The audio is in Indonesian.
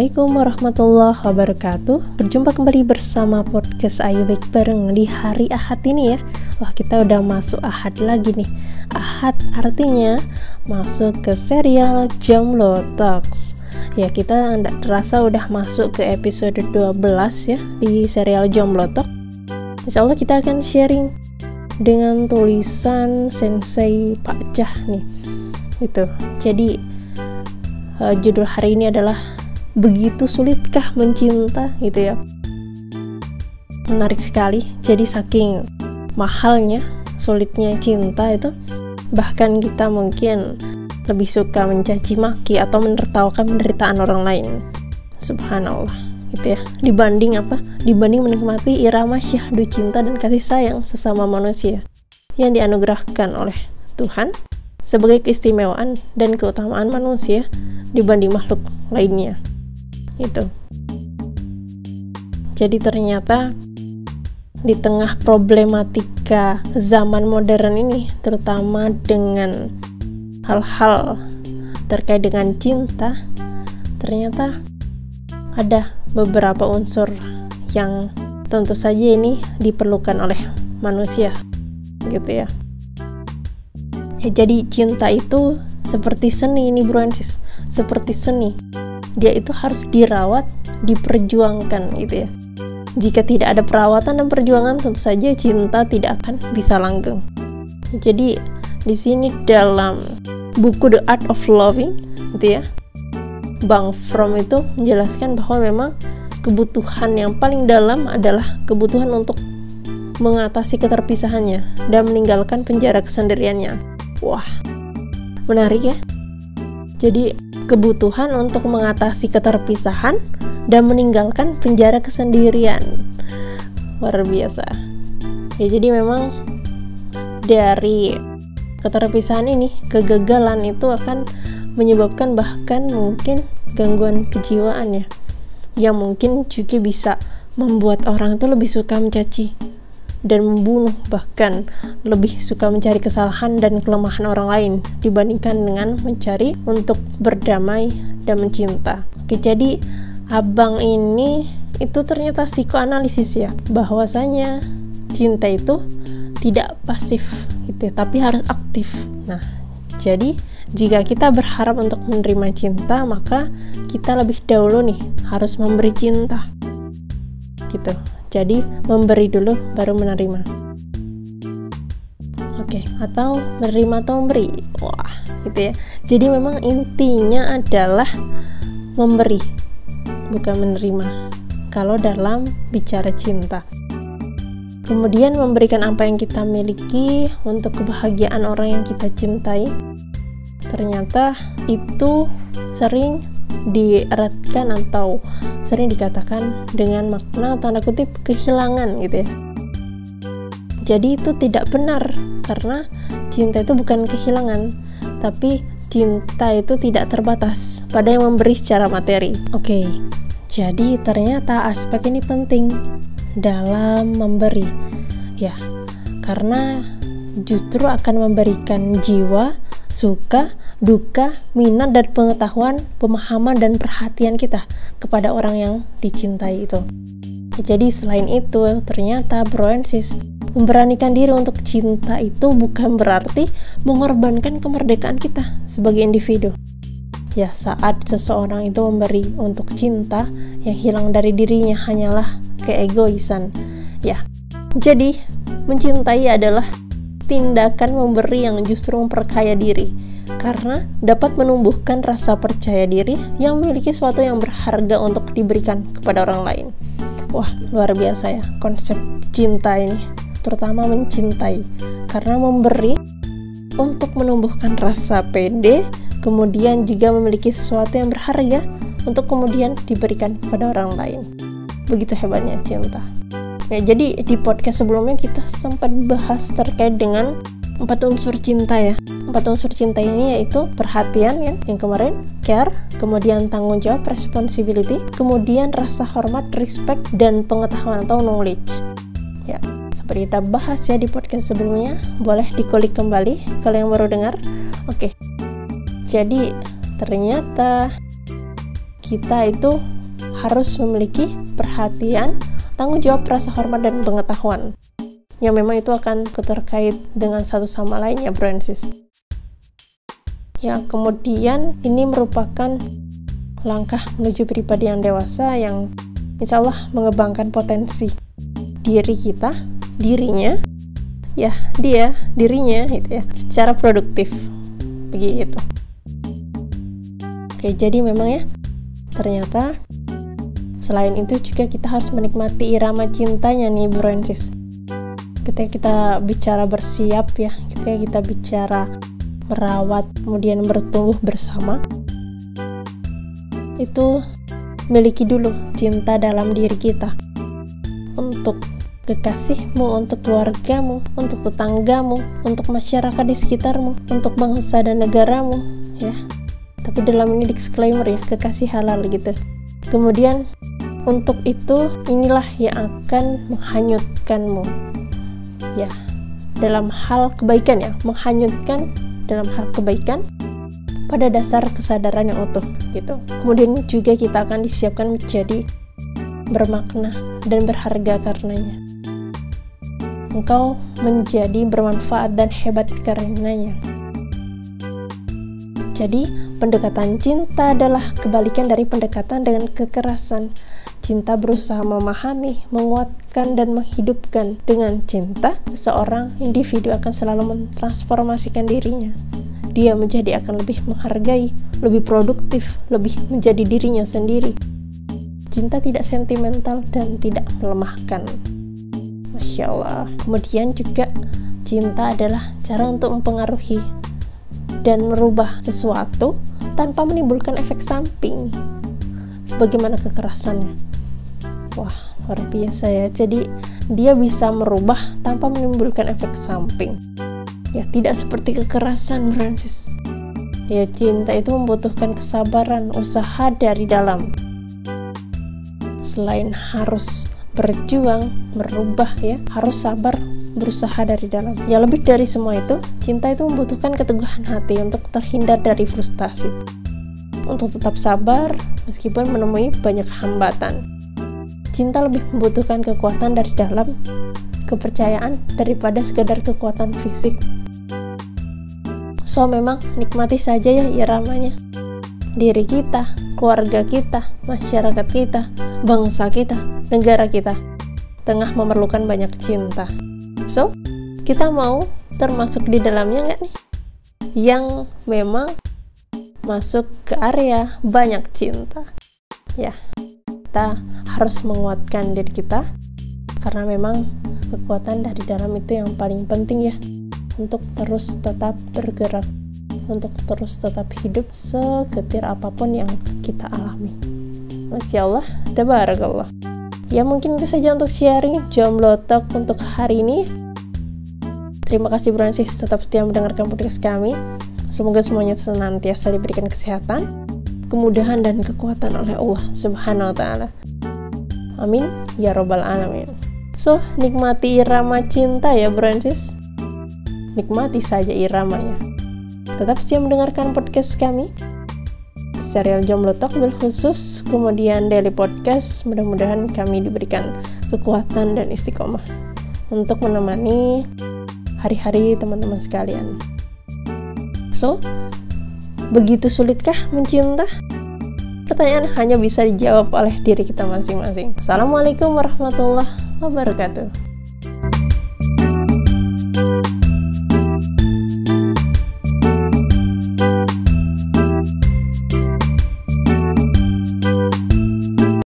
Assalamualaikum warahmatullahi wabarakatuh. Berjumpa kembali bersama podcast Ayu Baik Bareng di hari Ahad ini ya. Wah kita udah masuk Ahad lagi nih. Ahad artinya masuk ke serial Jomblo Talks. Ya kita terasa udah masuk ke episode 12 ya Di serial Jomblo Talks. Insya Allah kita akan sharing dengan tulisan Sensei Pak Cah nih. Itu. Jadi uh, judul hari ini adalah begitu sulitkah mencinta gitu ya. Menarik sekali. Jadi saking mahalnya sulitnya cinta itu bahkan kita mungkin lebih suka mencaci maki atau menertawakan penderitaan orang lain. Subhanallah gitu ya. Dibanding apa? Dibanding menikmati irama syahdu cinta dan kasih sayang sesama manusia yang dianugerahkan oleh Tuhan sebagai keistimewaan dan keutamaan manusia dibanding makhluk lainnya itu jadi ternyata di tengah problematika zaman modern ini terutama dengan hal-hal terkait dengan cinta ternyata ada beberapa unsur yang tentu saja ini diperlukan oleh manusia gitu ya. Ya jadi cinta itu seperti seni ini bro seperti seni dia itu harus dirawat, diperjuangkan gitu ya. Jika tidak ada perawatan dan perjuangan, tentu saja cinta tidak akan bisa langgeng. Jadi di sini dalam buku The Art of Loving, gitu ya, Bang From itu menjelaskan bahwa memang kebutuhan yang paling dalam adalah kebutuhan untuk mengatasi keterpisahannya dan meninggalkan penjara kesendiriannya. Wah, menarik ya. Jadi kebutuhan untuk mengatasi keterpisahan dan meninggalkan penjara kesendirian. Luar biasa. Ya jadi memang dari keterpisahan ini, kegagalan itu akan menyebabkan bahkan mungkin gangguan kejiwaan ya. Yang mungkin juga bisa membuat orang itu lebih suka mencaci dan membunuh bahkan lebih suka mencari kesalahan dan kelemahan orang lain dibandingkan dengan mencari untuk berdamai dan mencinta. Oke, jadi abang ini itu ternyata psikoanalisis ya bahwasanya cinta itu tidak pasif gitu ya, tapi harus aktif. Nah, jadi jika kita berharap untuk menerima cinta, maka kita lebih dahulu nih harus memberi cinta. Gitu. Jadi, memberi dulu baru menerima. Oke, okay, atau menerima atau memberi. Wah, gitu ya. Jadi memang intinya adalah memberi, bukan menerima. Kalau dalam bicara cinta. Kemudian memberikan apa yang kita miliki untuk kebahagiaan orang yang kita cintai. Ternyata itu sering dieratkan atau sering dikatakan dengan makna tanda kutip kehilangan gitu ya. Jadi itu tidak benar karena cinta itu bukan kehilangan tapi cinta itu tidak terbatas pada yang memberi secara materi. Oke jadi ternyata aspek ini penting dalam memberi. Ya karena justru akan memberikan jiwa suka duka, minat dan pengetahuan, pemahaman dan perhatian kita kepada orang yang dicintai itu. Jadi selain itu, ternyata broensis memberanikan diri untuk cinta itu bukan berarti mengorbankan kemerdekaan kita sebagai individu. Ya, saat seseorang itu memberi untuk cinta, yang hilang dari dirinya hanyalah keegoisan. Ya, jadi mencintai adalah tindakan memberi yang justru memperkaya diri karena dapat menumbuhkan rasa percaya diri yang memiliki sesuatu yang berharga untuk diberikan kepada orang lain. Wah, luar biasa ya konsep cinta ini, terutama mencintai, karena memberi untuk menumbuhkan rasa pede, kemudian juga memiliki sesuatu yang berharga untuk kemudian diberikan kepada orang lain. Begitu hebatnya cinta. Ya, jadi di podcast sebelumnya kita sempat bahas terkait dengan empat unsur cinta ya. Empat unsur cinta ini yaitu perhatian ya yang kemarin care kemudian tanggung jawab responsibility kemudian rasa hormat respect dan pengetahuan atau knowledge. Ya seperti kita bahas ya di podcast sebelumnya boleh dikulik kembali kalau yang baru dengar. Oke. Jadi ternyata kita itu harus memiliki perhatian, tanggung jawab, rasa hormat, dan pengetahuan. Yang memang itu akan terkait dengan satu sama lainnya, Francis. Ya, kemudian ini merupakan langkah menuju pribadi yang dewasa yang insya Allah mengembangkan potensi diri kita, dirinya, ya dia, dirinya gitu ya, secara produktif. Begitu. Oke, jadi memang ya, ternyata selain itu juga kita harus menikmati irama cintanya nih Bu Rensis. Ketika kita bicara bersiap ya, ketika kita bicara merawat, kemudian bertumbuh bersama, itu miliki dulu cinta dalam diri kita untuk kekasihmu, untuk keluargamu, untuk tetanggamu, untuk masyarakat di sekitarmu, untuk bangsa dan negaramu, ya. Tapi dalam ini disclaimer ya, kekasih halal gitu. Kemudian untuk itu inilah yang akan menghanyutkanmu. Ya, dalam hal kebaikan ya, menghanyutkan dalam hal kebaikan pada dasar kesadaran yang utuh gitu. Kemudian juga kita akan disiapkan menjadi bermakna dan berharga karenanya. Engkau menjadi bermanfaat dan hebat karenanya. Jadi, pendekatan cinta adalah kebalikan dari pendekatan dengan kekerasan. Cinta berusaha memahami, menguatkan, dan menghidupkan. Dengan cinta, seorang individu akan selalu mentransformasikan dirinya dia menjadi akan lebih menghargai, lebih produktif, lebih menjadi dirinya sendiri. Cinta tidak sentimental dan tidak melemahkan. Masya Allah. Kemudian juga cinta adalah cara untuk mempengaruhi dan merubah sesuatu tanpa menimbulkan efek samping. Sebagaimana kekerasannya. Wah, luar biasa ya. Jadi dia bisa merubah tanpa menimbulkan efek samping. Ya tidak seperti kekerasan Francis. Ya cinta itu membutuhkan kesabaran usaha dari dalam. Selain harus berjuang merubah ya harus sabar berusaha dari dalam. Ya lebih dari semua itu cinta itu membutuhkan keteguhan hati untuk terhindar dari frustasi. Untuk tetap sabar meskipun menemui banyak hambatan cinta lebih membutuhkan kekuatan dari dalam kepercayaan daripada sekedar kekuatan fisik. So memang nikmati saja ya iramanya. Diri kita, keluarga kita, masyarakat kita, bangsa kita, negara kita tengah memerlukan banyak cinta. So, kita mau termasuk di dalamnya nggak nih? Yang memang masuk ke area banyak cinta. Ya, kita harus menguatkan diri kita karena memang kekuatan dari dalam itu yang paling penting ya untuk terus tetap bergerak untuk terus tetap hidup segetir apa pun yang kita alami. Masya Allah Tabarakallah. Ya mungkin itu saja untuk sharing jomblo talk untuk hari ini. Terima kasih Francis tetap setia mendengarkan podcast kami. Semoga semuanya senantiasa diberikan kesehatan kemudahan dan kekuatan oleh Allah subhanahu wa ta'ala amin ya robbal alamin So, nikmati irama cinta ya Francis. Nikmati saja iramanya. Tetap setia mendengarkan podcast kami. Serial Jomblo Talk berkhusus, kemudian daily podcast. Mudah-mudahan kami diberikan kekuatan dan istiqomah untuk menemani hari-hari teman-teman sekalian. So, begitu sulitkah mencinta? Pertanyaan hanya bisa dijawab oleh diri kita masing-masing. Assalamualaikum warahmatullahi wabarakatuh